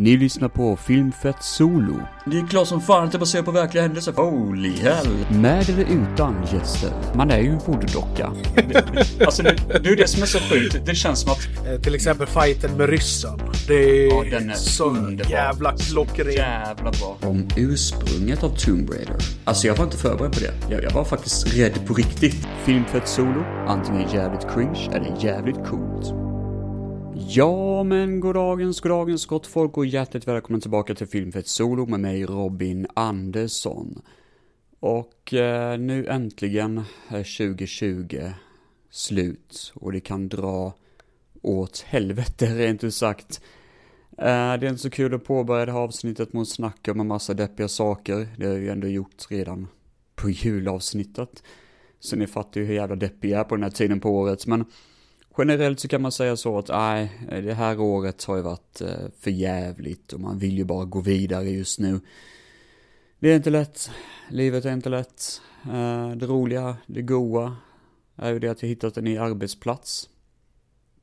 Ni lyssnar på Filmfett Solo. Det är klart som fan att det baserar på verkliga händelser. Holy hell. Med eller utan gäster. Man är ju en voodoo-docka. Alltså det, det är det som är så sjukt. Det känns som att... Eh, Till exempel fighten med ryssen. Det är, Ja, den är så underbar. jävla klockren. Jävla bra. Om ursprunget av Tomb Raider. Alltså jag var inte förberedd på det. Jag, jag var faktiskt rädd på riktigt. Filmfett Solo. Antingen jävligt cringe eller jävligt coolt. Ja, men goddagens, goddagens gott folk och hjärtligt välkommen tillbaka till Filmfett Solo med mig Robin Andersson. Och eh, nu äntligen eh, är 2020 slut och det kan dra åt helvete rent ut sagt. Eh, det är inte så kul att påbörja det här avsnittet med att snacka om en massa deppiga saker. Det har jag ju ändå gjort redan på julavsnittet. Så ni fattar ju hur jävla deppig jag är på den här tiden på året. Men generellt så kan man säga så att nej, det här året har ju varit eh, för jävligt och man vill ju bara gå vidare just nu. Det är inte lätt, livet är inte lätt. Eh, det roliga, det goa är ju det att jag hittat en ny arbetsplats.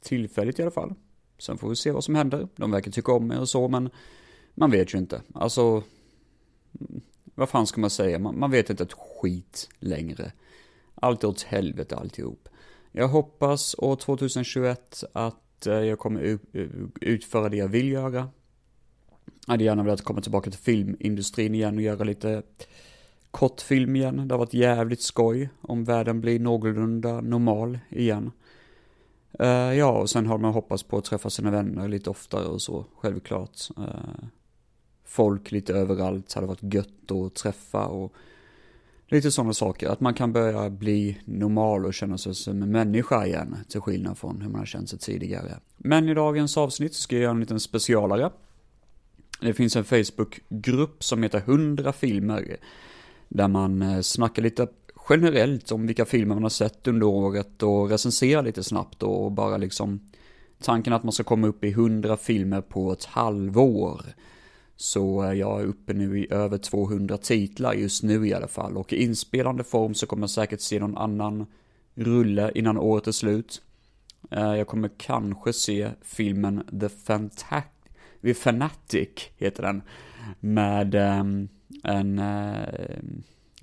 Tillfälligt i alla fall. Sen får vi se vad som händer. De verkar tycka om mig och så, men man vet ju inte. Alltså, mm, vad fan ska man säga? Man, man vet inte ett skit längre. Allt är åt helvete alltihop. Jag hoppas år 2021 att eh, jag kommer utföra det jag vill göra. Jag hade gärna velat komma tillbaka till filmindustrin igen och göra lite kortfilm igen. Det har varit jävligt skoj om världen blir någorlunda normal igen. Uh, ja, och sen har man hoppats på att träffa sina vänner lite oftare och så, självklart. Uh, folk lite överallt hade varit gött att träffa och lite sådana saker. Att man kan börja bli normal och känna sig som en människa igen, till skillnad från hur man har känt sig tidigare. Men i dagens avsnitt ska jag göra en liten specialare. Det finns en Facebookgrupp som heter 100 filmer. Där man eh, snackar lite generellt om vilka filmer man har sett under året och recenserar lite snabbt och bara liksom tanken att man ska komma upp i 100 filmer på ett halvår. Så jag är uppe nu i över 200 titlar just nu i alla fall och i inspelande form så kommer jag säkert se någon annan rulle innan året är slut. Eh, jag kommer kanske se filmen The Fantastic The Fanatic heter den. Med ehm, en eh,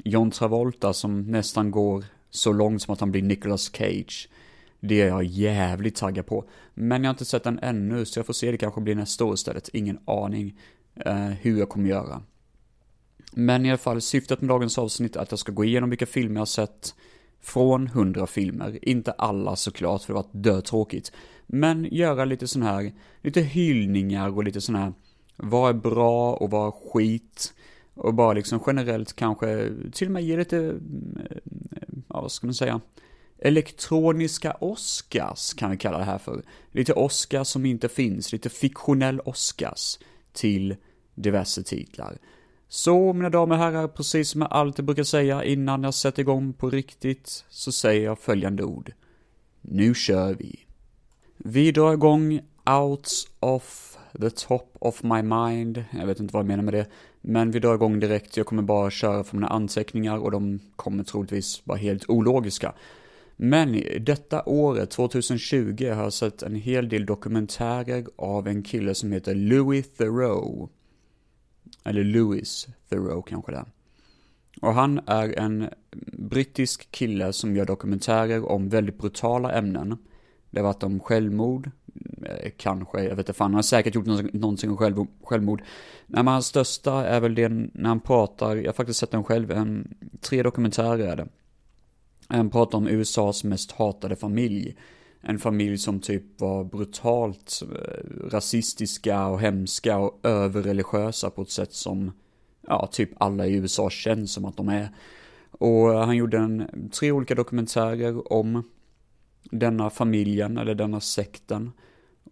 John Travolta som nästan går så långt som att han blir Nicolas Cage. Det är jag jävligt taggad på. Men jag har inte sett den ännu, så jag får se, det kanske blir nästa år istället. Ingen aning eh, hur jag kommer göra. Men i alla fall, syftet med dagens avsnitt är att jag ska gå igenom vilka filmer jag har sett från 100 filmer. Inte alla såklart, för det var dötråkigt. Men göra lite sån här, lite hyllningar och lite sån här, vad är bra och vad är skit. Och bara liksom generellt kanske till och med ge lite, ja vad ska man säga, elektroniska Oscars kan vi kalla det här för. Lite Oscars som inte finns, lite fiktionell Oscars till diverse titlar. Så mina damer och herrar, precis som jag alltid brukar säga innan jag sätter igång på riktigt, så säger jag följande ord. Nu kör vi. Vi drar igång Out of the top of my mind. Jag vet inte vad jag menar med det. Men vi drar igång direkt. Jag kommer bara köra från mina anteckningar och de kommer troligtvis vara helt ologiska. Men detta året, 2020, har jag sett en hel del dokumentärer av en kille som heter Louis Theroux. Eller Louis Theroux kanske det är. Och han är en brittisk kille som gör dokumentärer om väldigt brutala ämnen. Det har varit om självmord, eh, kanske, jag vet inte fan, han har säkert gjort någonting- någonting om själv, självmord. Nej, men hans största är väl det när han pratar, jag har faktiskt sett den själv, en, tre dokumentärer är det. Han pratar om USAs mest hatade familj. En familj som typ var brutalt eh, rasistiska och hemska och överreligiösa på ett sätt som, ja, typ alla i USA känns som att de är. Och eh, han gjorde en, tre olika dokumentärer om denna familjen, eller denna sekten.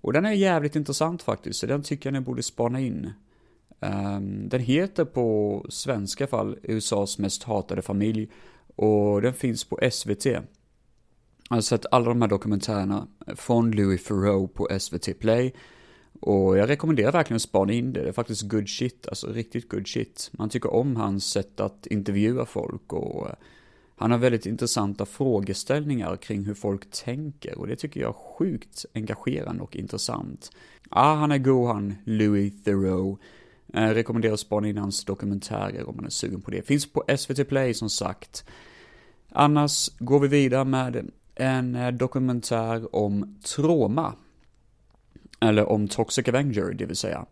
Och den är jävligt intressant faktiskt, så den tycker jag ni borde spana in. Um, den heter på svenska fall USAs mest hatade familj och den finns på SVT. Jag har sett alla de här dokumentärerna från Louis Theroux på SVT Play. Och jag rekommenderar verkligen att spana in det, det är faktiskt good shit, alltså riktigt good shit. Man tycker om hans sätt att intervjua folk och eh, Han har väldigt intressanta frågeställningar kring hur folk tänker och det tycker jag är sjukt engagerande och intressant. Ja, han är god han, Louis Theroux. Eh, rekommenderar att spana in hans dokumentärer om man är sugen på det. Finns på SVT Play som sagt. Annars går vi vidare med en eh, dokumentär om trauma. Eller om Toxic Avenger, det vill säga.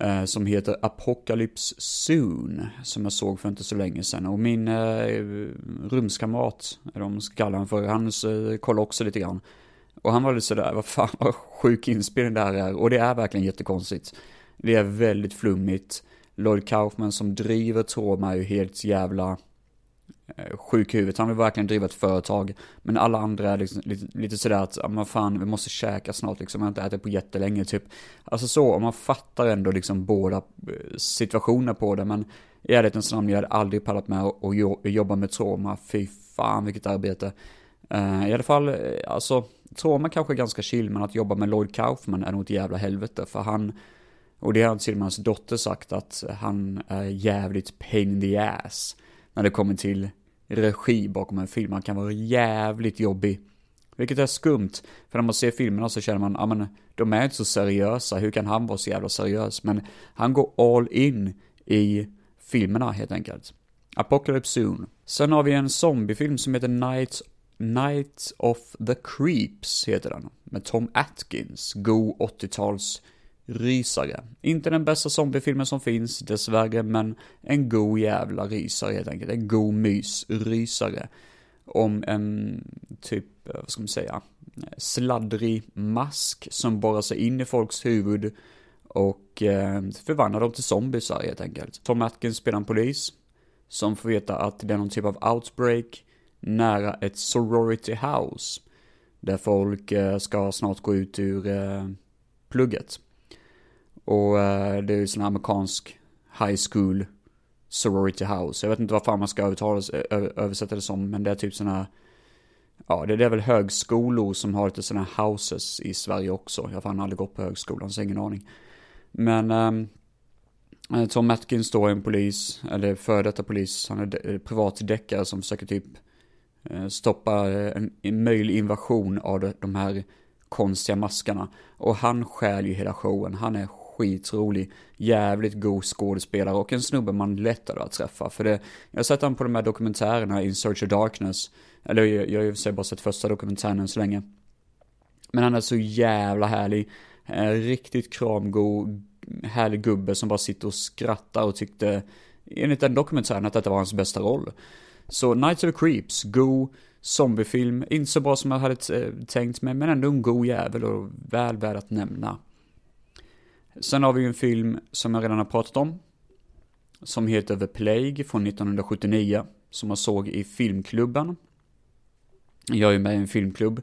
Eh, som heter Apocalypse Soon. Som jag såg för inte så länge sedan. Och min eh, rumskamrat, eller om man ska kalla honom för, han eh, kollade också lite grann. Och han var lite sådär, vad fan vad sjuk inspelning det här är. Och det är verkligen jättekonstigt. Det är väldigt flummigt. Lloyd Kaufman som driver Troma är ju helt jävla eh, sjuk i huvudet. Han vill verkligen driva ett företag. Men alla andra är liksom lite, lite sådär att, ja men fan, vi måste käka snart liksom. Jag har inte ätit på jättelänge typ. Alltså så, om man fattar ändå liksom båda eh, situationer på det. Men i ärlighetens namn, jag hade aldrig pallat med att jobba med trauma. Fy fan vilket arbete. Uh, I alla fall, alltså, trauma kanske är ganska chill, men att jobba med Lloyd Kaufman är nog ett jävla helvete. För han, och det har till och med hans dotter sagt att han är jävligt pain in the ass. När det kommer till regi bakom en film. Han kan vara jävligt jobbig. Vilket är skumt. För när man ser filmerna så känner man, ja men de är inte så seriösa. Hur kan han vara så jävla seriös? Men han går all in i filmerna helt enkelt. Apocalypse Soon. Sen har vi en zombiefilm som heter Night, Night of the Creeps, heter den. Med Tom Atkins, go 80-tals rysare. Inte den bästa zombiefilmen som finns, dessvärre, men en god jävla rysare helt enkelt. En god mys-rysare. Om en typ, eh, vad ska man säga, sladdrig mask som borrar sig in i folks huvud och eh, förvandlar dem till zombiesar helt enkelt. Tom Atkins spelar en polis som får veta att det är någon typ av outbreak nära ett sorority house. Där folk eh, ska snart gå ut ur eh, plugget. Och eh, det är ju sån här amerikansk high school sorority house. Jag vet inte vad fan man ska översätta det som, men det är typ såna här Ja, det är väl högskolor som har lite sådana här houses i Sverige också. Jag har fan aldrig gått på högskolan, så ingen aning. Men um, Tom Atkins då är en polis, eller före detta polis, han är de eh, privat deckare som försöker typ eh, stoppa en, en möjlig invasion av de här konstiga maskarna. Och han stjäl ju hela showen, han är skitrolig, jävligt god skådespelare och en snubbe man lättare att träffa. För det, jag har sett honom på de här dokumentärerna, In Search of Darkness. Eller jag, jag har ju bara sett första dokumentären än så länge. Men han är så jävla härlig. Eh, riktigt kramgod, härlig gubbe som bara sitter och skrattar och tyckte, enligt den dokumentären, att detta var hans bästa roll. Så Nights of the Creeps, go zombiefilm, inte så bra som jag hade tänkt mig, men ändå en god jävel och väl värd att nämna. Sen har vi ju en film som jag redan har pratat om. Som heter The Plague från 1979. Som jag såg i filmklubben. Jag är ju med i en filmklubb.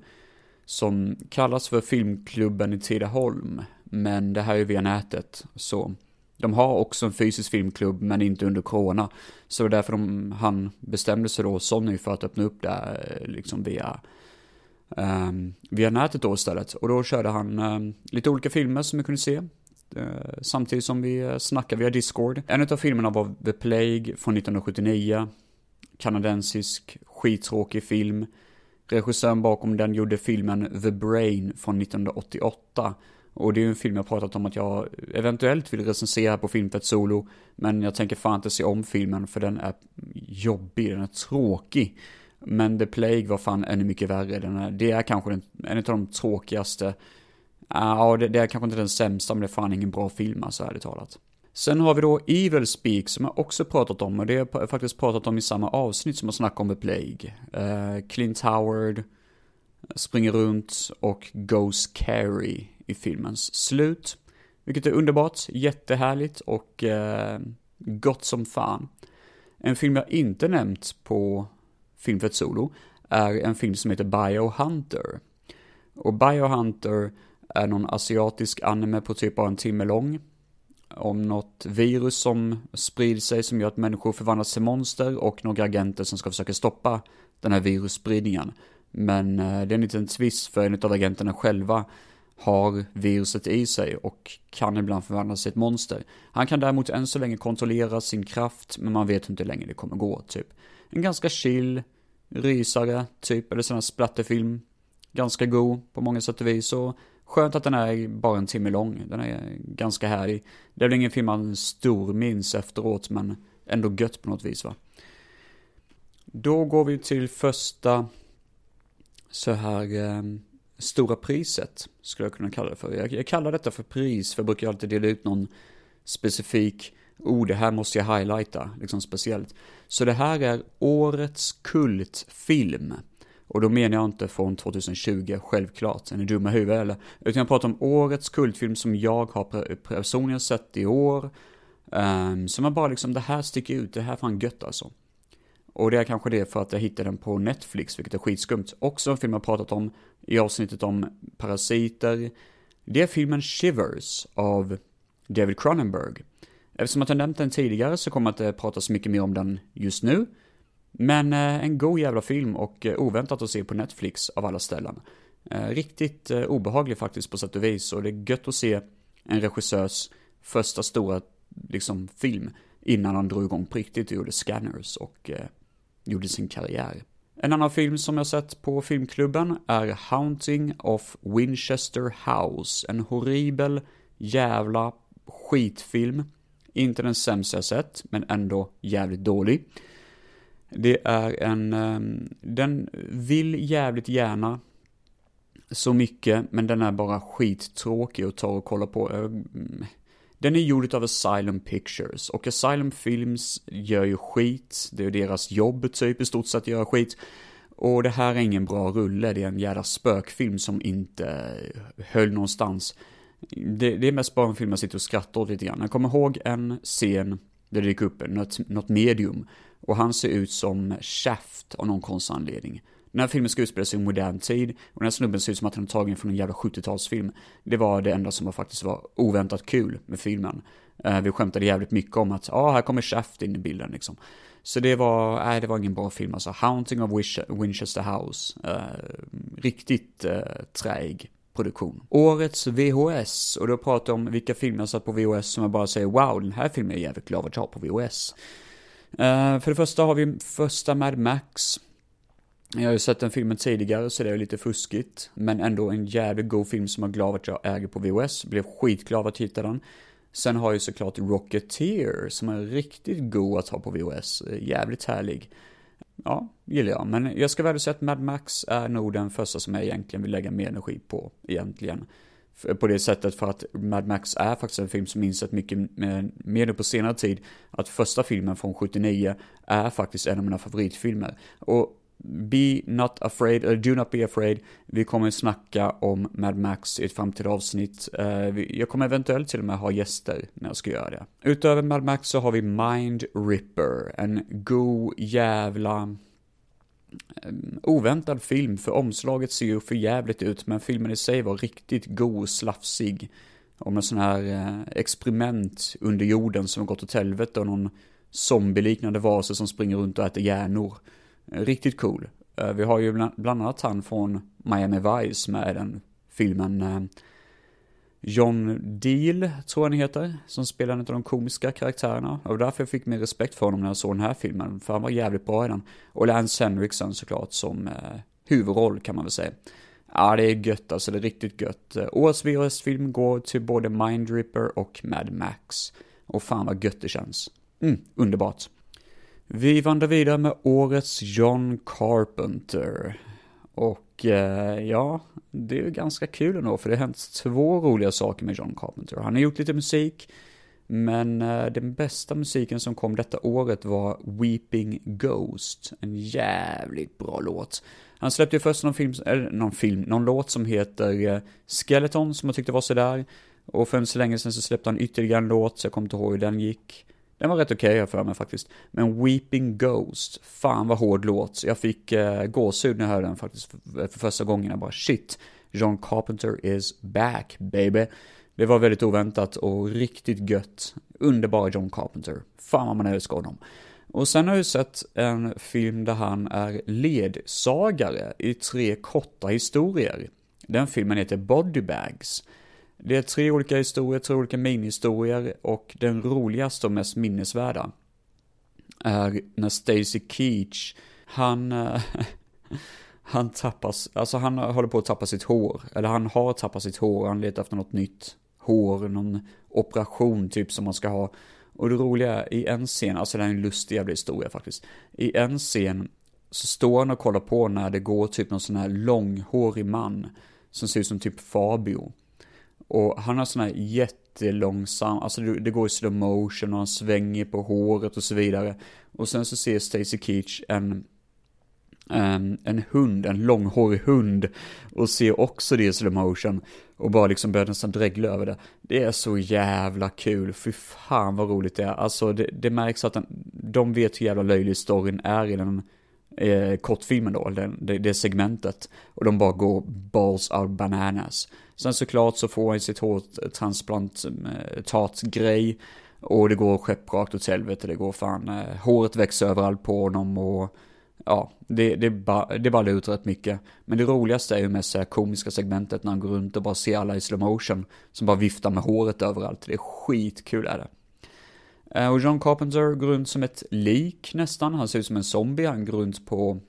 Som kallas för filmklubben i Tidaholm. Men det här är ju via nätet. Så de har också en fysisk filmklubb men inte under corona. Så det är därför de, han bestämde sig då, Sonny, för att öppna upp det liksom via um, via nätet då istället. Och då körde han um, lite olika filmer som vi kunde se. Eh, samtidigt som vi eh, snackar via Discord. En av filmerna var The Plague från 1979. Kanadensisk, skittråkig film. Regissören bakom den gjorde filmen The Brain från 1988. Och det är ju en film jag pratat om att jag eventuellt vill recensera på Filmfett Solo. Men jag tänker fan inte se om filmen för den är jobbig, den är tråkig. Men The Plague var fan ännu mycket värre. Den är, det är kanske den, en av de tråkigaste Ja, det, det är kanske inte den sämsta, men det är fan ingen bra film alltså, ärligt talat. Sen har vi då Evil Speak som jag också pratat om och det har jag faktiskt pratat om i samma avsnitt som jag snackade om The Plague. Uh, Clint Howard springer runt och goes Carrie i filmens slut. Vilket är underbart, jättehärligt och uh, gott som fan. En film jag inte nämnt på Filmfett Solo är en film som heter Biohunter. Och Biohunter är någon asiatisk anime på typ bara en timme lång. Om något virus som sprider sig som gör att människor förvandlas till monster och några agenter som ska försöka stoppa den här virusspridningen. Men eh, det är en liten twist för en av agenterna själva har viruset i sig och kan ibland förvandlas till ett monster. Han kan däremot än så länge kontrollera sin kraft, men man vet inte hur länge det kommer gå, typ. En ganska chill, rysare, typ, eller sån här splatterfilm. Ganska god på många sätt och vis, och skönt att den är bara en timme lång. Den är ganska härlig. Det är väl ingen film man stor minns efteråt, men ändå gött på något vis va. Då går vi till första så här eh, stora priset, skulle jag kunna kalla det för. Jag, jag kallar detta för pris, för jag brukar alltid dela ut någon specifik, oh det här måste jag highlighta, liksom speciellt. Så det här är årets kultfilm. Och då menar jag inte från 2020, självklart, är ni dumma huvud eller? Utan jag pratar om årets kultfilm som jag har personligen sett i år. Um, som jag bara liksom, det här sticker ut, det här är fan gött alltså. Och det är kanske det för att jag hittade den på Netflix, vilket är skitskumt. Också en film jag pratat om i avsnittet om parasiter. Det är filmen Shivers av David Cronenberg. Eftersom att jag nämnt den tidigare så kommer jag inte prata så mycket mer om den just nu. Men eh, en god jävla film och eh, oväntat att se på Netflix av alla ställen. Eh, riktigt obehaglig faktiskt på sätt och vis och det är gött att se en regissörs första stora liksom film innan han drog igång på riktigt och gjorde Scanners och gjorde sin karriär. En annan film som jag sett på filmklubben är Haunting of Winchester House. En horribel jävla skitfilm. Inte den sämsta jag sett, men ändå jävligt dålig. Det är en, ehm, den vill jävligt gärna så mycket, men den är bara skittråkig att ta och kolla på. Den är gjord av Asylum Pictures och Asylum Films gör ju skit, det är deras jobb typ i stort sett att göra skit. Och det här är ingen bra rulle, det är en jävla spökfilm som inte höll någonstans. Det, det är mest bara en film jag sitter och skrattar åt lite grann. Jag kommer ihåg en scen där det dyker upp något, något medium och han ser ut som Shaft av någon konstig anledning. Den här filmen ska utspela sig i modern tid och den här snubben ser ut som att han är tagen från en jävla 70-talsfilm. Det var det enda som var faktiskt var oväntat kul med filmen. Eh, vi skämtade jävligt mycket om att, ja, ah, här kommer Shaft in i bilden liksom. Så det var, nej det var ingen bra film alltså. Haunting of Winchester House. Eh, riktigt eh, träig produktion. Årets VHS, och då pratar jag om vilka filmer jag satt på VHS som jag bara säger wow, den här filmen är jag jävligt glad att ha på VHS. Uh, för det första har vi första Mad Max. Jag har ju sett den filmen tidigare så det är lite fuskigt. Men ändå en jävligt god film som jag är glad att jag äger på VHS. Blev skitglad att hitta den. Sen har jag ju såklart Rocketeer som är riktigt god att ha på VHS. Jävligt härlig. Ja, gillar jag. Men jag ska väl säga att Mad Max är nog den första som jag egentligen vill lägga mer energi på, egentligen. På det sättet för att Mad Max är faktiskt en film som insett mycket mer nu på senare tid. Att första filmen från 79 är faktiskt en av mina favoritfilmer. Och Be Not Afraid, eller Do Not Be Afraid. Vi kommer snacka om Mad Max i ett framtida avsnitt. Eh, jag kommer eventuellt till och med ha gäster när jag ska göra det. Utöver Mad Max så har vi Mind Ripper, en god jävla Ehm, oväntad film, för omslaget ser ju för jävligt ut, men filmen i sig var riktigt god och slafsig. Om en sån här eh, experiment under jorden som har gått åt helvete och någon zombieliknande varelse som springer runt och äter hjärnor. Eh, riktigt cool. Eh, vi har ju bland annat han från Miami Vice med den filmen John Deal, tror jag han heter, som spelar en av de komiska karaktärerna. Och därför jag fick mer respekt för honom när jag såg den här filmen, för han var jävligt bra i den. Och Lance Henriksen såklart som eh, huvudroll kan man väl säga. Ja, det är gött alltså, det är riktigt gött. Årets VHS-film går till både Mindripper och Mad Max. Och fan vad gött det känns. Mm, underbart. Vi vandrar vidare med årets John Carpenter. Och eh, ja, det är ju ganska kul ändå, för det har hänt två roliga saker med John Carpenter. Han har gjort lite musik, men eh, den bästa musiken som kom detta året var Weeping Ghost. En jävligt bra låt. Han släppte ju först någon film, eller någon film, någon låt som heter eh, Skeleton, som jag tyckte var sådär. Och för en så länge sedan så släppte han ytterligare en låt, så jag kommer inte ihåg hur den gick. Den var rätt okej okay, för mig faktiskt. Men Weeping Ghost, fan vad hård låt. Jag fick eh, gåshud när jag hörde den faktiskt för, för första gången. Jag bara shit, John Carpenter is back baby. Det var väldigt oväntat och riktigt gött. Underbara John Carpenter. Fan vad man älskar honom. Och sen har jag sett en film där han är ledsagare i tre korta historier. Den filmen heter Bodybags. Bags. Det är tre olika historier, tre olika minihistorier och den roligaste och mest minnesvärda är när Stacy Keach han, eh, han tappas, alltså han håller på att tappa sitt hår, eller han har tappat sitt hår, han letar efter något nytt hår, någon operation typ som man ska ha. Och det roliga är i en scen, alltså det här är en lustig jävla historia faktiskt. I en scen så står han och kollar på när det går typ någon sån här långhårig man som ser ut som typ Fabio. Och han har sån här jättelångsam, alltså det går i slow motion och han svänger på håret och så vidare. Och sen så ser Stacy Keach en en, en hund, en långhårig hund och ser också det i slow motion och bara liksom börjar nästan dregla över det. Det är så jävla kul, fy fan vad roligt det är. Alltså det, det märks att den, de vet hur jävla löjlig storyn är i den eh, kortfilmen då, det, det, det segmentet. Och de bara går balls out bananas. Sen såklart så får han sitt hårtransplantat-grej. Och det går skepprakt åt helvete, det går fan, eh, håret växer överallt på honom och ja, det, det, bara, det ballar ut rätt mycket. Men det roligaste är ju mest det komiska segmentet när han går runt och bara ser alla i slow motion som bara viftar med håret överallt. Det är skitkul är det. Eh, och John Carpenter går runt som ett lik nästan, han ser ut som en zombie, han går runt på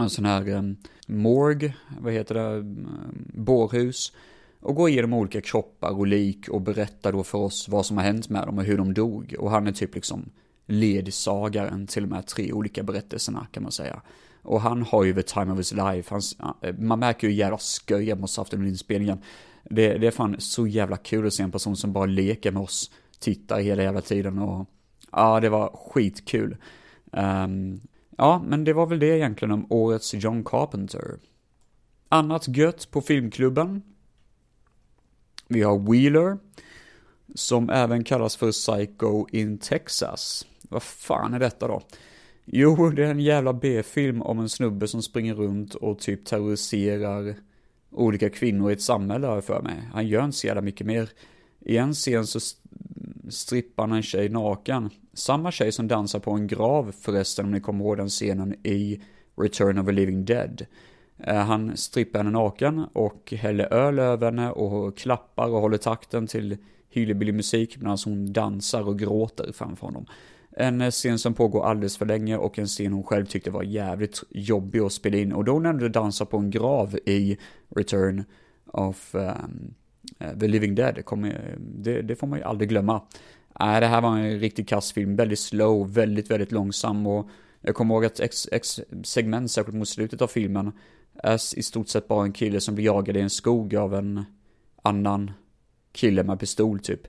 en sån här um, morg, vad heter det, um, bårhus. Och går igenom olika kroppar och lik och berättar då för oss vad som har hänt med dem och hur de dog. Och han är typ liksom ledsagaren till de här tre olika berättelserna kan man säga. Och han har ju the time of his life, Hans, eh, man märker ju hur jävla sköj han måste haft under inspelningen. Det, det är fan så jävla kul att se en person som bara leker med oss tittare hela jävla tiden och ja, det var skitkul. Um, ja, men det var väl det egentligen om årets John Carpenter. Annat gött på filmklubben. Vi har Wheeler, som även kallas för Psycho in Texas. Vad fan är detta då? Jo, det är en jävla B-film om en snubbe som springer runt och typ terroriserar olika kvinnor i ett samhälle har jag för mig. Han gör inte så jävla mycket mer. I en scen så strippar en tjej naken. Samma tjej som dansar på en grav förresten om ni kommer ihåg den scenen i Return of the Living Dead. Eh, han strippar henne naken och häller öl över henne och klappar och håller takten till hillbilly musik medan hon dansar och gråter framför honom. En eh, scen som pågår alldeles för länge och en scen hon själv tyckte var jävligt jobbig att spela in. Och då nämnde du dansar på en grav i Return of um, Eh, The Living Dead, kommer, det, det, får man ju aldrig glömma. Äh, det här var en riktigt kass film, väldigt slow, väldigt, väldigt långsam och jag kommer ihåg att X, X segment, särskilt mot slutet av filmen, är i stort sett bara en kille som blir jagad i en skog av en annan kille med pistol typ.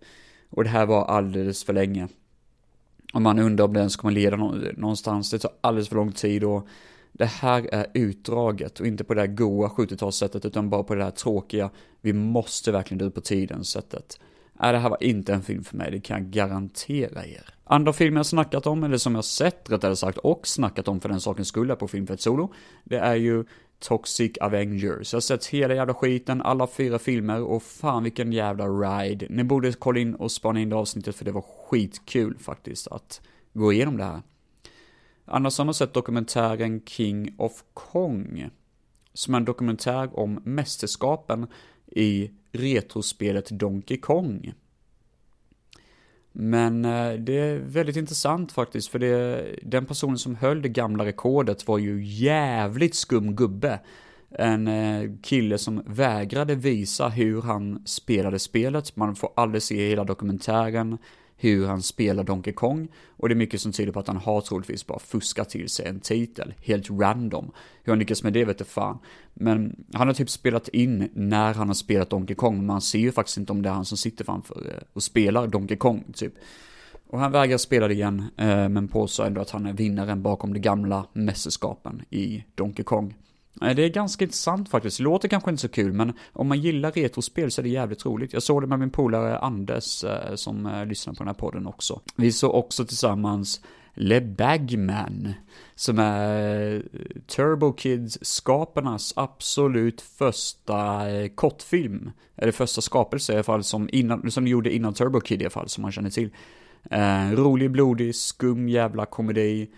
Och det här var alldeles för länge. Och man undrar om det ens kommer leda någonstans. Det tar alldeles för lång tid och det här är utdraget och inte på det här goa 70-talssättet utan bara på det här tråkiga, vi måste verkligen ut på tiden sättet. Nej, det här var inte en film för mig, det kan jag garantera er. Andra filmer jag snackat om, eller som jag sett rättare sagt, och snackat om för den sakens skull på Filmfett Solo, det är ju Toxic Avengers. Jag har sett hela jävla skiten, alla fyra filmer och fan vilken jävla ride. Ni borde kolla in och spana in det avsnittet för det var skitkul faktiskt att gå igenom det här. Annars har man sett dokumentären King of Kong. Som är en dokumentär om mästerskapen i retrospelet Donkey Kong. Men eh, det är väldigt intressant faktiskt, för det, den personen som höll det gamla rekordet var ju jävligt skum gubbe. En eh, kille som vägrade visa hur han spelade spelet, man får aldrig se hela dokumentären hur han spelar Donkey Kong. Och det är mycket som tyder på att han har troligtvis bara fuskat till sig en titel, helt random. Hur han lyckas med det vet jag fan. Men han har typ spelat in när han har spelat Donkey Kong, men man ser ju faktiskt inte om det är han som sitter framför eh, och spelar Donkey Kong, typ. Och han vägrar spela det igen, eh, men påstår ändå att han är vinnaren bakom de gamla mästerskapen i Donkey Kong. Det är ganska intressant faktiskt. Det låter kanske inte så kul, men om man gillar retrospel så är det jävligt roligt. Jag såg det med min polare Anders eh, som eh, lyssnar på den här podden också. Vi såg också tillsammans Le Bagman, som är eh, Turbo Kids-skaparnas absolut första kortfilm. Eller första skapelse i alla fall, som, innan, som de gjorde innan Turbo Kid i alla fall, som man känner till. Eh, rolig, blodig, skum jävla komedi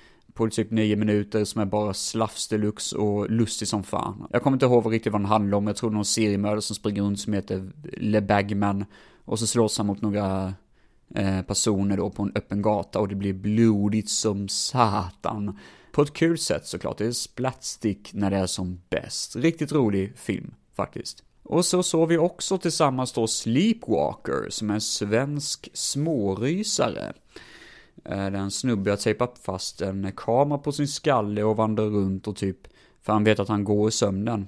på typ nio minuter som är bara slafs deluxe och lustig som fan. Jag kommer inte ihåg riktigt vad den handlar om, jag tror det är någon seriemördare som springer runt som heter Le Bagman och så slåss han mot några eh, personer då på en öppen gata och det blir blodigt som satan. På ett kul sätt såklart, det är splatstick när det är som bäst. Riktigt rolig film, faktiskt. Och så såg vi också tillsammans då Sleepwalker, som är en svensk smårysare. Eh, den där en snubbe har tejpat fast en kamera på sin skalle och vandrar runt och typ, för han vet att han går i sömnen.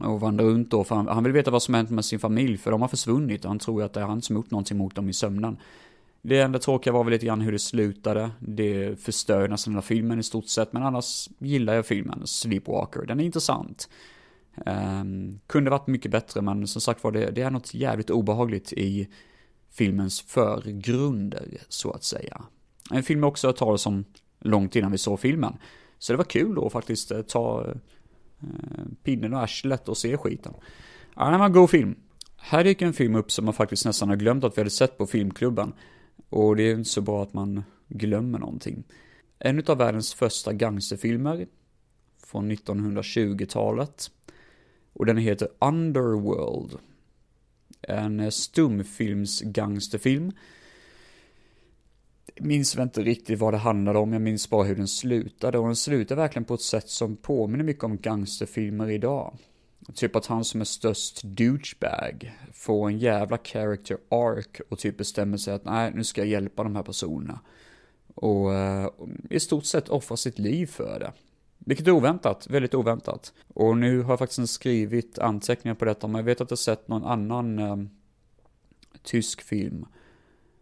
Och vandrar runt då, för han, han vill veta vad som hänt med sin familj, för de har försvunnit och han tror att det är han som gjort någonting mot dem i sömnen. Det enda tråkiga var väl lite grann hur det slutade. Det förstör nästan hela filmen i stort sett, men annars gillar jag filmen, Sleepwalker. Den är intressant. Um, kunde varit mycket bättre, men som sagt var, det, det är något jävligt obehagligt i filmens förgrunder, så att säga. En film jag också hört talas om långt innan vi såg filmen. Så det var kul då faktiskt eh, ta eh, pinnen och arslet och se skiten. Ja, det var en god film. Här dyker en film upp som man faktiskt nästan har glömt att vi hade sett på filmklubben. Och det är inte så bra att man glömmer någonting. En av världens första gangsterfilmer från 1920-talet. Och den heter Underworld. En eh, stumfilms gangsterfilm. Minns väl inte riktigt vad det handlade om, jag minns bara hur den slutade. Och den slutade verkligen på ett sätt som påminner mycket om gangsterfilmer idag. Typ att han som är störst douchebag får en jävla character arc och typ bestämmer sig att nej, nu ska jag hjälpa de här personerna. Och och i stort sett offra sitt liv för det. Vilket är oväntat, väldigt oväntat. Och nu har jag faktiskt skrivit anteckningar på detta, men jag vet att jag sett någon annan eh, tysk film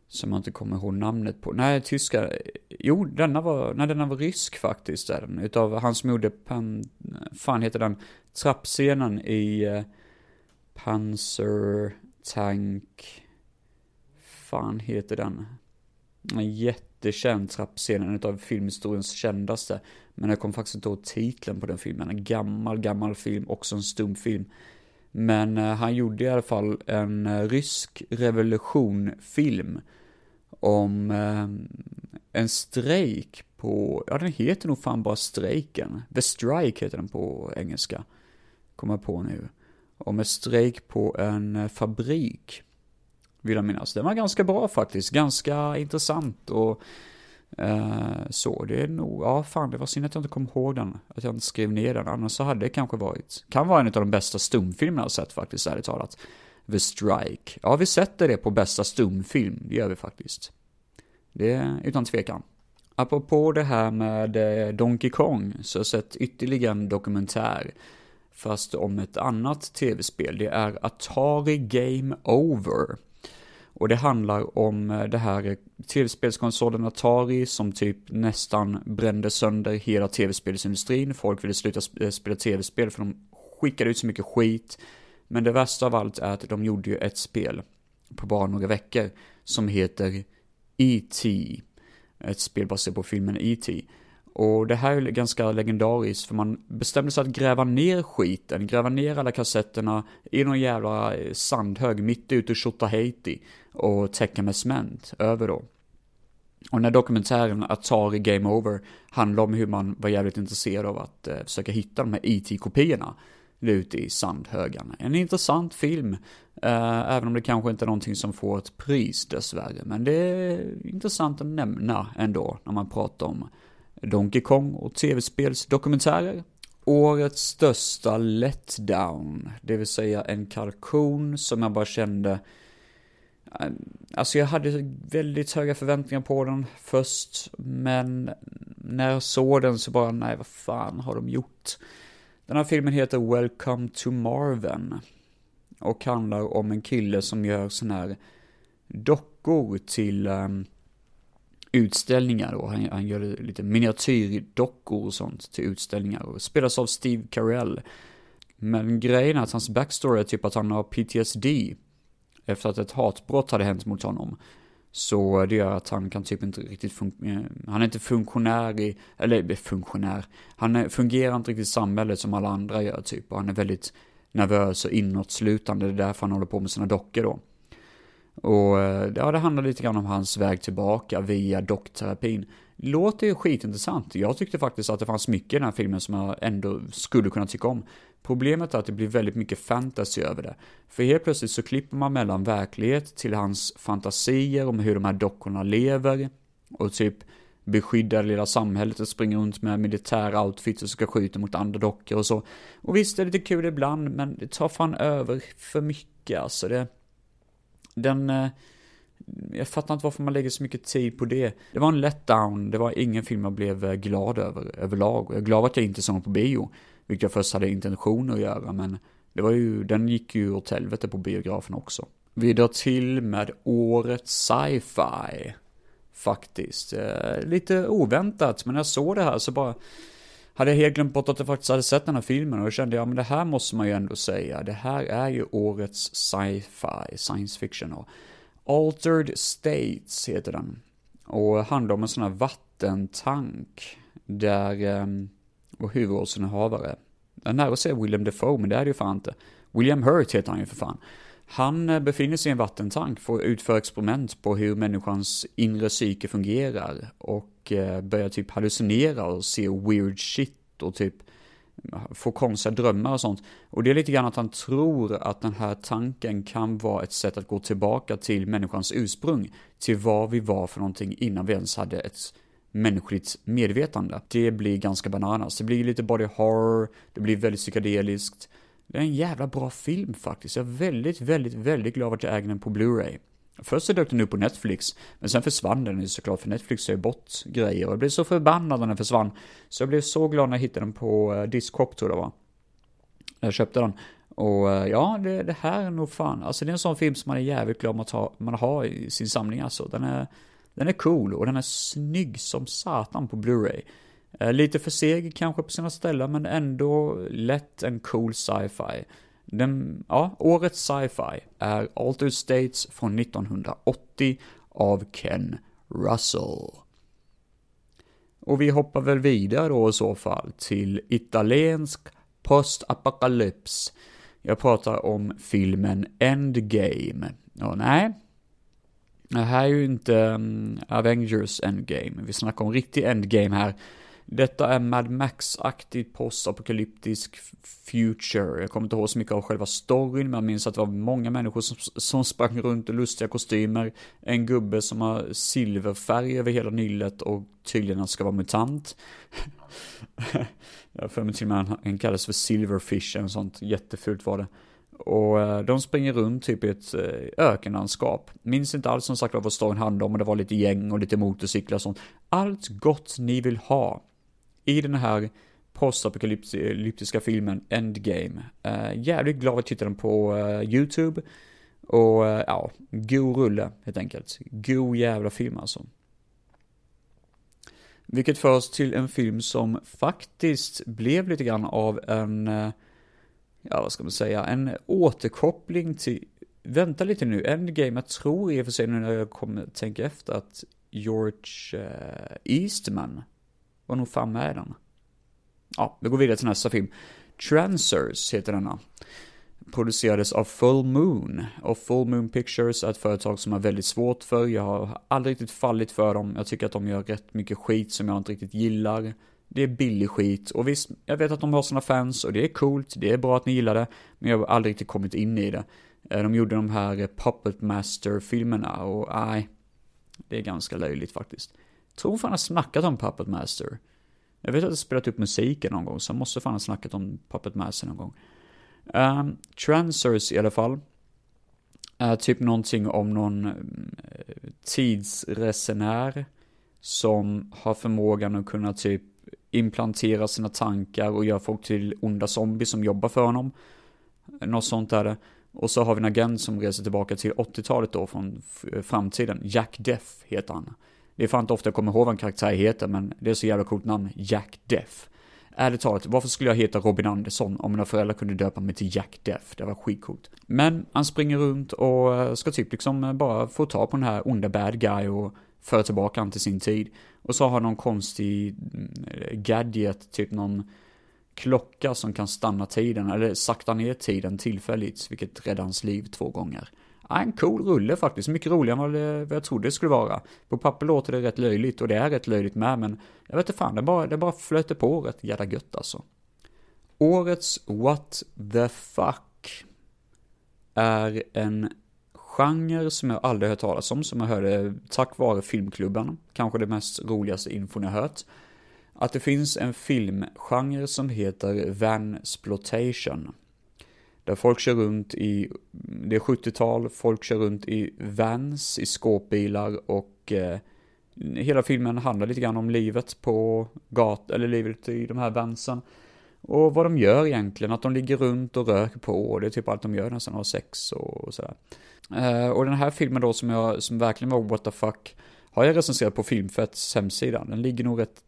som jag inte kommer ihåg namnet på. Nej, tyska. Eh, jo, denna var, nej denna var rysk faktiskt. Är den, utav han som gjorde, pan, fan heter den, trappscenen i eh, Panzer Tank, fan heter den? En jättekänd trappscen, en av filmhistoriens kändaste. Men jag kommer faktiskt inte ihåg titeln på den filmen. En gammal, gammal film, också en stumfilm. Men eh, han gjorde i alla fall en eh, rysk revolutionfilm om eh, en strejk på, ja den heter nog fan bara strejken. The Strike heter den på engelska. Kommer jag på nu. Om en strejk på en eh, fabrik. Vill jag minnas. Den var ganska bra faktiskt. Ganska intressant och eh, så. Det är nog, ja fan det var synd att jag inte kom ihåg den. Att jag inte skrev ner den. Annars så hade det kanske varit, kan vara en av de bästa stumfilmerna jag sett faktiskt, ärligt talat. The Strike. Ja, vi sätter det på bästa stumfilm, det gör vi faktiskt. Det är utan tvekan. Apropå det här med eh, Donkey Kong, så har jag sett ytterligare en dokumentär. Fast om ett annat tv-spel. Det är Atari Game Over. Och det handlar om eh, det här eh, tv-spelskonsolen Atari som typ nästan brände sönder hela tv-spelsindustrin. Folk ville sluta eh, spela tv-spel för de skickade ut så mycket skit. Men det värsta av allt är att de gjorde ju ett spel på bara några veckor som heter E.T. Ett spel baserat på filmen E.T. Och det här är ganska legendariskt för man bestämde sig att gräva ner skiten, gräva ner alla kassetterna i någon jävla eh, sandhög mitt ute i Tjotahejti och täcka med cement över då. Och den här dokumentären Atari Game Over handlar om hur man var jävligt intresserad av att eh, försöka hitta de här e IT-kopiorna ute i sandhögarna. En intressant film, eh, även om det kanske inte är någonting som får ett pris dessvärre. Men det är intressant att nämna ändå när man pratar om Donkey Kong och tv-spelsdokumentärer. Årets största letdown, det vill säga en kalkon som jag bara kände eh, Alltså jag hade väldigt höga förväntningar på den först, men när jag såg den så bara, nej vad fan har de gjort? Den här filmen heter Welcome to Marvin. Och handlar om en kille som gör sån här dockor till um, utställningar då. Han, han gör lite miniatyrdockor och sånt till utställningar och spelas av Steve Carell. Men grejen är att hans backstory är typ att han har PTSD efter att ett hatbrott hade hänt mot honom. Så det gör att han kan typ inte riktigt fungera, eh, han är inte funktionär i, eller funktionär, han fungerar inte riktigt i samhället som alla andra gör typ. Och han är väldigt nervös och inåtslutande, det är därför han håller på med sina dockor då. Och eh, ja, det handlar lite grann om hans väg tillbaka via dockterapin. Låter ju skitintressant. Jag tyckte faktiskt att det fanns mycket i den här filmen som jag ändå skulle kunna tycka om. Problemet är att det blir väldigt mycket fantasy över det. För helt plötsligt så klipper man mellan verklighet till hans fantasier om hur de här dockorna lever. Och typ beskyddar lilla samhället och springer runt med militära outfits och ska skjuta mot andra dockor och så. Och visst, är det lite kul ibland, men det tar fan över för mycket alltså. Det, den... Eh, jag fattar inte varför man lägger så mycket tid på det. Det var en letdown, det var ingen film jag blev eh, glad över överlag. Jag är glad att jag inte såg den på bio, vilket jag först hade intention att göra, men det var ju, den gick ju åt helvete på biografen också. Vi drar till med årets sci-fi. Faktiskt. Eh, lite oväntat, men när jag såg det här så bara hade jag helt glömt bort att jag faktiskt hade sett den här filmen och då kände jag, men det här måste man ju ändå säga. Det här är ju årets sci-fi, science fiction. Och Altered States heter den. Och handlar om en sån här vattentank. Där ehm, um, vår huvudrollsinnehavare, jag är nära att säga William Defoe, men det är det ju fan inte. William Hurt heter han ju för fan. Han eh, befinner sig i en vattentank för att utföra experiment på hur människans inre psyke fungerar och eh, börjar typ hallucinera och se weird shit och typ få konstiga drömmar och sånt. Och det är lite grann att han tror att den här tanken kan vara ett sätt att gå tillbaka till människans ursprung, till vad vi var för någonting innan vi ens hade ett mänskligt medvetande. Det blir ganska bananas. Det blir lite body horror, det blir väldigt psykedeliskt. Det är en jävla bra film faktiskt. Jag är väldigt, väldigt, väldigt glad att jag äger den på Blu-ray. Först så dök den upp på Netflix, men sen försvann den ju såklart, för Netflix är ju bort grejer. Och jag blev så förbannad när den försvann. Så jag blev så glad när jag hittade den på eh, Discop, tror jag det var. Jag köpte den. Och eh, ja, det, det, här är nog fan, alltså det är en sån film som man är jävligt glad att ha, man har i sin samling alltså. Den är, den är cool och den är snygg som satan på Blu-ray. Eh, lite för seg kanske på sina ställen, men ändå lätt en cool sci-fi. Den, ja, årets sci-fi är Altered States från 1980 av Ken Russell. Och vi hoppar väl vidare då i så fall till italiensk postapokalyps. Jag pratar om filmen Endgame. Och nej, det här är ju inte um, Avengers Endgame. Vi snackar om riktig Endgame här. Detta är Mad Max-aktigt postapokalyptisk future. Jag kommer inte ihåg så mycket av själva storyn, men jag minns att det var många människor som, som sprang runt i lustiga kostymer. En gubbe som har silverfärg över hela nyllet och tydligen ska vara mutant. jag för mig till och med han kallades för Silverfish, en sånt jättefult var det. Och eh, de springer runt typ i ett eh, ökenlandskap. Minns inte alls som sagt vad storyn handlade om, och det var lite gäng och lite motorcyklar och sånt. Allt gott ni vill ha i den här postapokalyptiska filmen Endgame. Uh, jävligt glad att titta den på uh, YouTube. Och uh, ja, god rulle helt enkelt. God jävla film alltså. Vilket för oss till en film som faktiskt blev lite grann av en, ja vad ska man säga, en återkoppling till, vänta lite nu, Endgame, jag tror i och för sig nu när jag kommer tänka efter att George Eastman var nog fan med den. Ja, vi går vidare till nästa film. Transers heter denna. Producerades av Full Moon. Och Full Moon Pictures är ett företag som har väldigt svårt för. Jag har aldrig riktigt fallit för dem. Jag tycker att de gör rätt mycket skit som jag inte riktigt gillar. Det är billig skit. Och visst, jag vet att de har sina fans och det är coolt. Det är bra att ni gillar det. Men jag har aldrig riktigt kommit in i det. Eh, de gjorde de här Puppet Master-filmerna och nej, det är ganska löjligt faktiskt tror fan har snackat om Puppet Master. Jag vet att jag spelat upp musiken någon gång, så jag måste fan ha snackat om Puppet Master någon gång. Um, Transers i alla fall. Uh, typ någonting om någon uh, tidsresenär som har förmågan att kunna typ implantera sina tankar och göra folk till onda zombies som jobbar för honom. Något sånt är det. Och så har vi en agent som reser tillbaka till 80-talet då från framtiden. Jack Death heter han. Det är fan inte ofta jag kommer ihåg vad en karaktär heter, men det är så jävla coolt namn. Jack Death. Ärligt talat, varför skulle jag heta Robin Andersson om mina föräldrar kunde döpa mig till Jack Death? Det var skitcoolt. Men han springer runt och eh, ska typ liksom eh, bara få ta på den här onda bad guy och föra tillbaka han till sin tid. Och så har han någon konstig mm, gadget, typ någon klocka som kan stanna tiden, eller sakta ner tiden tillfälligt, vilket räddar hans liv två gånger. En cool rulle faktiskt, mycket roligare än vad, vad jag trodde det skulle vara. På papper låter det rätt löjligt och det är rätt löjligt med, men jag vet inte fan, det bara, det bara flöter på rätt jävla gött alltså. Årets What the Fuck är en genre som jag aldrig hört talas om, som jag hörde tack vare filmklubben. Kanske det mest roligaste infon jag hört. Att det finns en filmgenre som heter Vansplotation. Där folk kör runt i, det är 70-tal, folk kör runt i vans, i skåpbilar och eh, hela filmen handlar lite grann om livet på gat, eller livet i de här vansen. Och vad de gör egentligen, att de ligger runt och röker på, och det är typ allt de gör nästan, har sex och sådär. Eh, och den här filmen då som jag, som verkligen var what the fuck, har jag recenserat på Filmfetts hemsida. Den ligger nog rätt,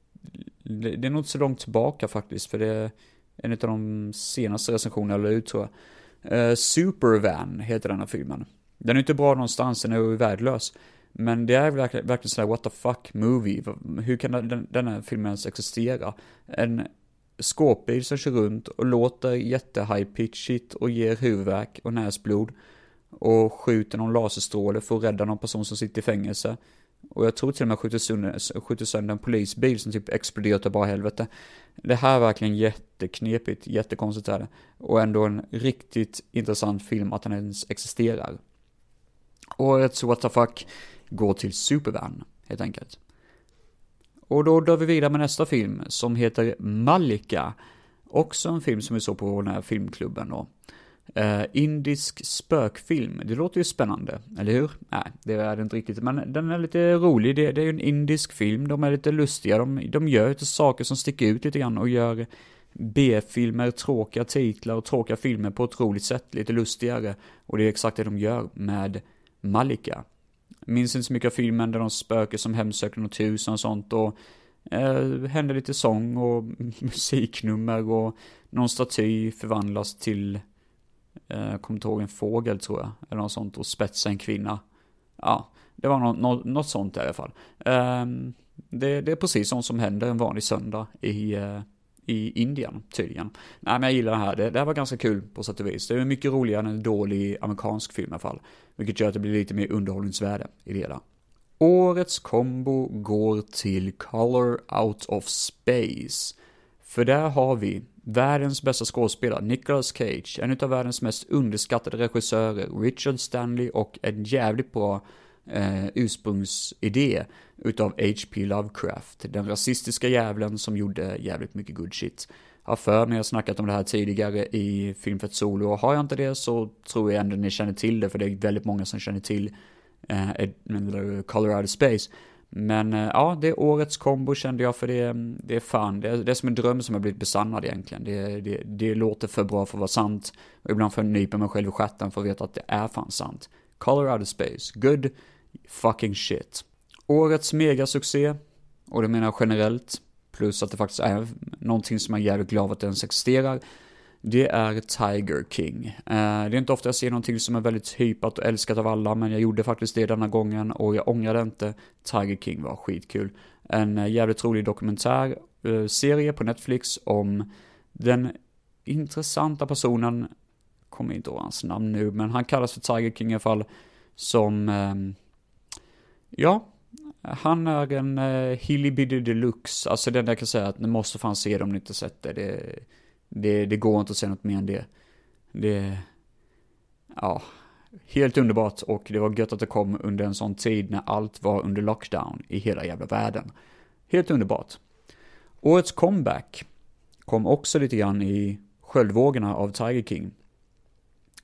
det är nog inte så långt tillbaka faktiskt, för det är en av de senaste recensionerna jag la ut tror jag. Uh, Supervan heter den här filmen. Den är inte bra någonstans, den är ju värdelös. Men det är verkligen, verkligen sådär what the fuck movie. Hur kan den, den här filmen ens existera? En skåpbil som kör runt och låter jätte high pitchigt och ger huvudvärk och näsblod. Och skjuter någon laserstråle för att rädda någon person som sitter i fängelse. Och jag tror till och med skjuter sönder, skjuter sönder en polisbil som typ exploderar till bara helvete. Det här är verkligen jätteknepigt, jättekonstigt är det. Och ändå en riktigt intressant film att den ens existerar. Årets what the fuck går till Supervan, helt enkelt. Och då drar vi vidare med nästa film som heter Malika. Också en film som vi såg på den här filmklubben då. Uh, indisk spökfilm, det låter ju spännande, eller hur? Nej, det är det inte riktigt, men den är lite rolig, det, det är ju en indisk film, de är lite lustiga, de, de gör lite saker som sticker ut lite grann och gör B-filmer, tråkiga titlar och tråkiga filmer på ett roligt sätt, lite lustigare. Och det är exakt det de gör med Malika. Minns inte så mycket av filmen där de spöker som hemsöker något hus och sånt och eh, händer lite sång och musiknummer och någon staty förvandlas till, jag kommer inte ihåg en fågel tror jag, eller något sånt och spetsa en kvinna. Ja, det var något, något, något sånt i alla fall. Ehm, det, det, är precis sånt som händer en vanlig söndag i, eh, i Indien, tydligen. Nej, men jag gillar det här. Det, det här var ganska kul på sätt och vis. Det är mycket roligare än en dålig amerikansk film i alla fall. Vilket gör att det blir lite mer underhållningsvärde i det hela. Årets kombo går till Color Out of Space. För där har vi världens bästa skådespelare, Nicolas Cage, en av världens mest underskattade regissörer, Richard Stanley och en jävligt bra eh, ursprungsidé utav H.P. Lovecraft, den rasistiska jävlen som gjorde jävligt mycket good shit. Har för mig, jag snackat om det här tidigare i Filmfett Solo, och har jag inte det så tror jag ändå ni känner till det, för det är väldigt många som känner till eh, Colorado Space. Men eh, ja, det är årets kombo kände jag, för det, det är fan, det är, det är som en dröm som har blivit besannad egentligen. Det, det, det låter för bra för att vara sant, och ibland får jag nypa mig själv i stjärten för att veta att det är fan sant. Colorado Space, good fucking shit. Årets megasuccé, och det menar jag generellt, plus att det faktiskt är någonting som jag är jävligt glad att det ens existerar, det är Tiger King. Eh, det är inte ofta jag ser någonting som är väldigt hypat och älskat av alla, men jag gjorde faktiskt det denna gången och jag ångrar det inte. Tiger King var skitkul. En eh, jävligt rolig dokumentärserie eh, på Netflix om den intressanta personen, kommer inte ihåg hans namn nu, men han kallas för Tiger King i alla fall, som ehm, Ja, han är en uh, Hillybiddy deluxe. Alltså den där kan säga att ni måste fan se det om ni inte sett det. det. Det, det går inte att säga något mer än det. Det, ja, helt underbart och det var gött att det kom under en sån tid när allt var under lockdown i hela jävla världen. Helt underbart. Årets comeback kom också lite grann i sköldvågorna av Tiger King.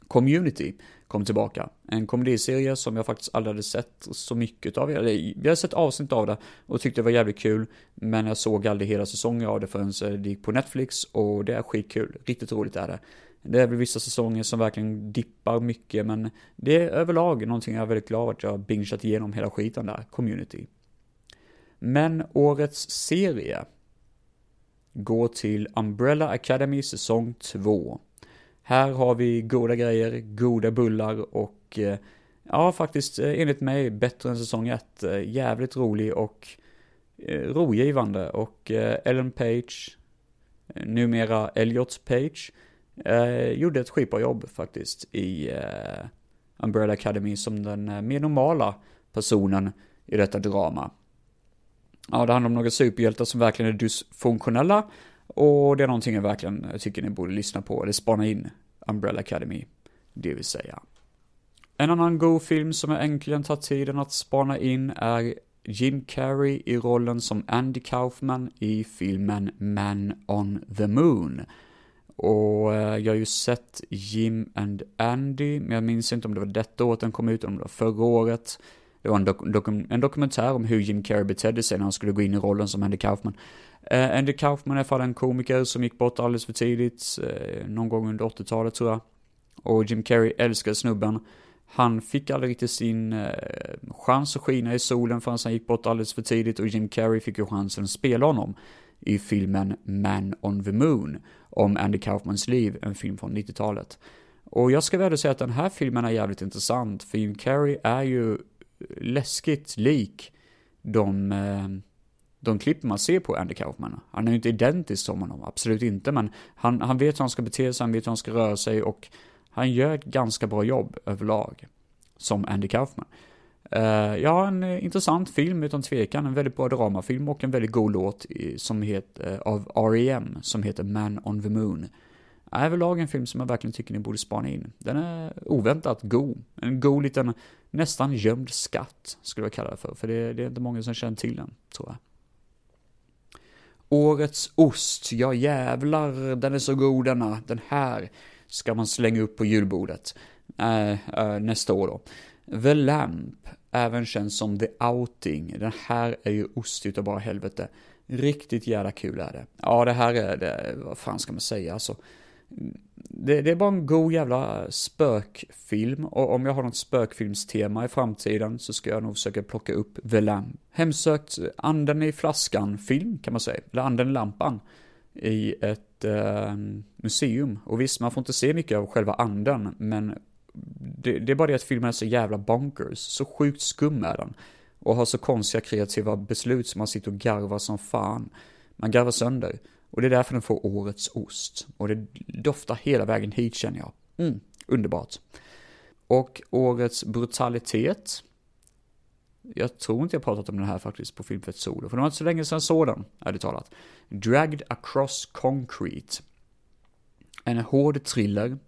Community kom tillbaka. En komediserie som jag faktiskt aldrig hade sett så mycket av. Jag hade sett avsnitt av det och tyckte det var jävligt kul. Men jag såg aldrig hela säsonger av det förrän eh, det gick på Netflix och det är skitkul. Riktigt roligt är det. Det är väl vissa säsonger som verkligen dippar mycket men det är överlag någonting jag är väldigt glad att jag bingeat igenom hela skiten där, community. Men årets serie går till Umbrella Academy säsong 2. Här har vi goda grejer, goda bullar och eh, ja, faktiskt eh, enligt mig bättre än säsong 1. Eh, jävligt rolig och rogivande och Ellen Page, numera Elliot Page, gjorde ett skitbra jobb faktiskt i Umbrella Academy som den mer normala personen i detta drama. Ja, det handlar om några superhjältar som verkligen är dysfunktionella och det är någonting jag verkligen tycker ni borde lyssna på, eller spana in Umbrella Academy, det vill säga. En annan god film som jag äntligen tar tiden att spana in är Jim Carrey i rollen som Andy Kaufman i filmen Man on the Moon. Och eh, jag har ju sett Jim and Andy, men jag minns inte om det var detta året den kom ut, eller om det var förra året. Det var en, dok dokum en dokumentär om hur Jim Carrey betedde sig när han skulle gå in i rollen som Andy Kaufman. Uh, Andy Kaufman är i alla fall en komiker som gick bort alldeles för tidigt, uh, någon gång under 80-talet tror jag. Och Jim Carrey älskar snubben. Han fick aldrig riktigt sin uh, chans att skina i solen förrän han gick bort alldeles för tidigt och Jim Carrey fick ju chansen att spela honom i filmen Man on the Moon om Andy Kaufmans liv, en film från 90-talet. Och jag ska väl säga att den här filmen är jävligt intressant, för Jim Carrey är ju läskigt lik de, eh, de klipp man ser på Andy Kaufman. Han är ju inte identisk som honom, absolut inte, men han, han vet hur han ska bete sig, han vet hur han ska röra sig och han gör ett ganska bra jobb överlag som Andy Kaufman. Eh, uh, ja, en uh, intressant film utan tvekan, en väldigt bra dramafilm och en väldigt god låt i, som heter, uh, av R.E.M. som heter Man on the Moon. Överlag en film som jag verkligen tycker ni borde spana in. Den är oväntat god. En god liten, nästan gömd skatt, skulle jag kalla det för. För det, det är inte många som känner till den, tror jag. Årets ost, ja jävlar, den är så god denna. Den här ska man slänga upp på julbordet. Äh, nästa år då. The Lamp, även känd som The Outing. Den här är ju ost utav bara helvete. Riktigt jävla kul är det. Ja, det här är det, vad fan ska man säga alltså. Det, det, är bara en god jävla spökfilm och om jag har något spökfilmstema i framtiden så ska jag nog försöka plocka upp The Lamp. Hemsökt anden i flaskan-film kan man säga, eller anden i lampan i ett eh, museum. Och visst, man får inte se mycket av själva anden, men det, det, är bara det att filmen är så jävla bonkers, så sjukt skum är den. Och har så konstiga kreativa beslut som man sitter och garvar som fan. Man garvar sönder. Och det är därför den får årets ost. Och det doftar hela vägen hit känner jag. Mm, underbart. Och årets brutalitet. Jag tror inte jag pratat om den här faktiskt på Filmfett Solo, för det var inte så länge sedan sådan, ärligt talat. Dragged Across Concrete. En hård thriller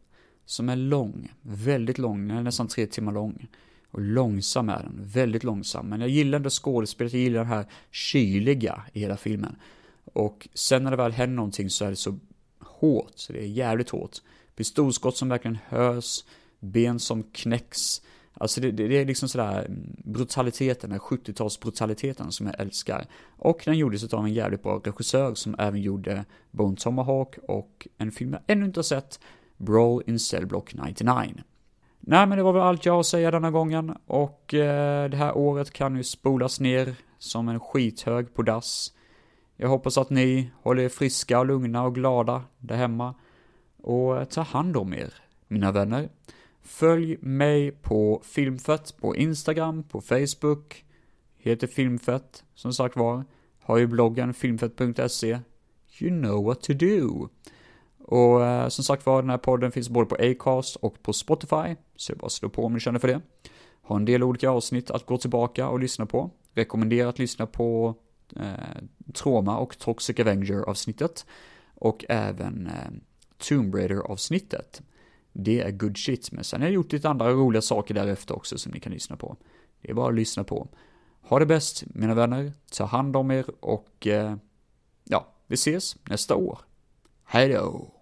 som är lång, väldigt lång, den är nästan tre timmar lång. Och långsam är den, väldigt långsam. Men jag gillar ändå skådespelet, jag gillar det här kyliga i hela filmen. Och sen när det väl händer någonting så är det så hårt, så det är jävligt hårt. Pistolskott som verkligen hörs, ben som knäcks. Alltså det, det, det är liksom sådär mm, brutaliteten, den 70-talsbrutaliteten som jag älskar. Och den gjordes av en jävligt bra regissör som även gjorde Bone Tomahawk och en film jag ännu inte har sett, Brawl in Cellblock 99. Nej men det var väl allt jag har att säga denna gången och eh, det här året kan ju spolas ner som en skithög på dass. Jag hoppas att ni håller er friska och lugna och glada där hemma. Och ta hand om er, mina vänner. Följ mig på Filmfett på Instagram, på Facebook. Heter Filmfett, som sagt var. Har ju bloggen filmfett.se. You know what to do. Och eh, som sagt var, den här podden finns både på Acast och på Spotify. Så det är bara att slå på om ni känner för det. Har en del olika avsnitt att gå tillbaka och lyssna på. Rekommenderar att lyssna på eh, Trauma och Toxic Avenger avsnittet. Och även eh, Tomb Raider avsnittet. Det är good shit, men sen har jag gjort lite andra roliga saker därefter också som ni kan lyssna på. Det är bara att lyssna på. Ha det bäst, mina vänner. Ta hand om er och eh, ja, vi ses nästa år. Hej då!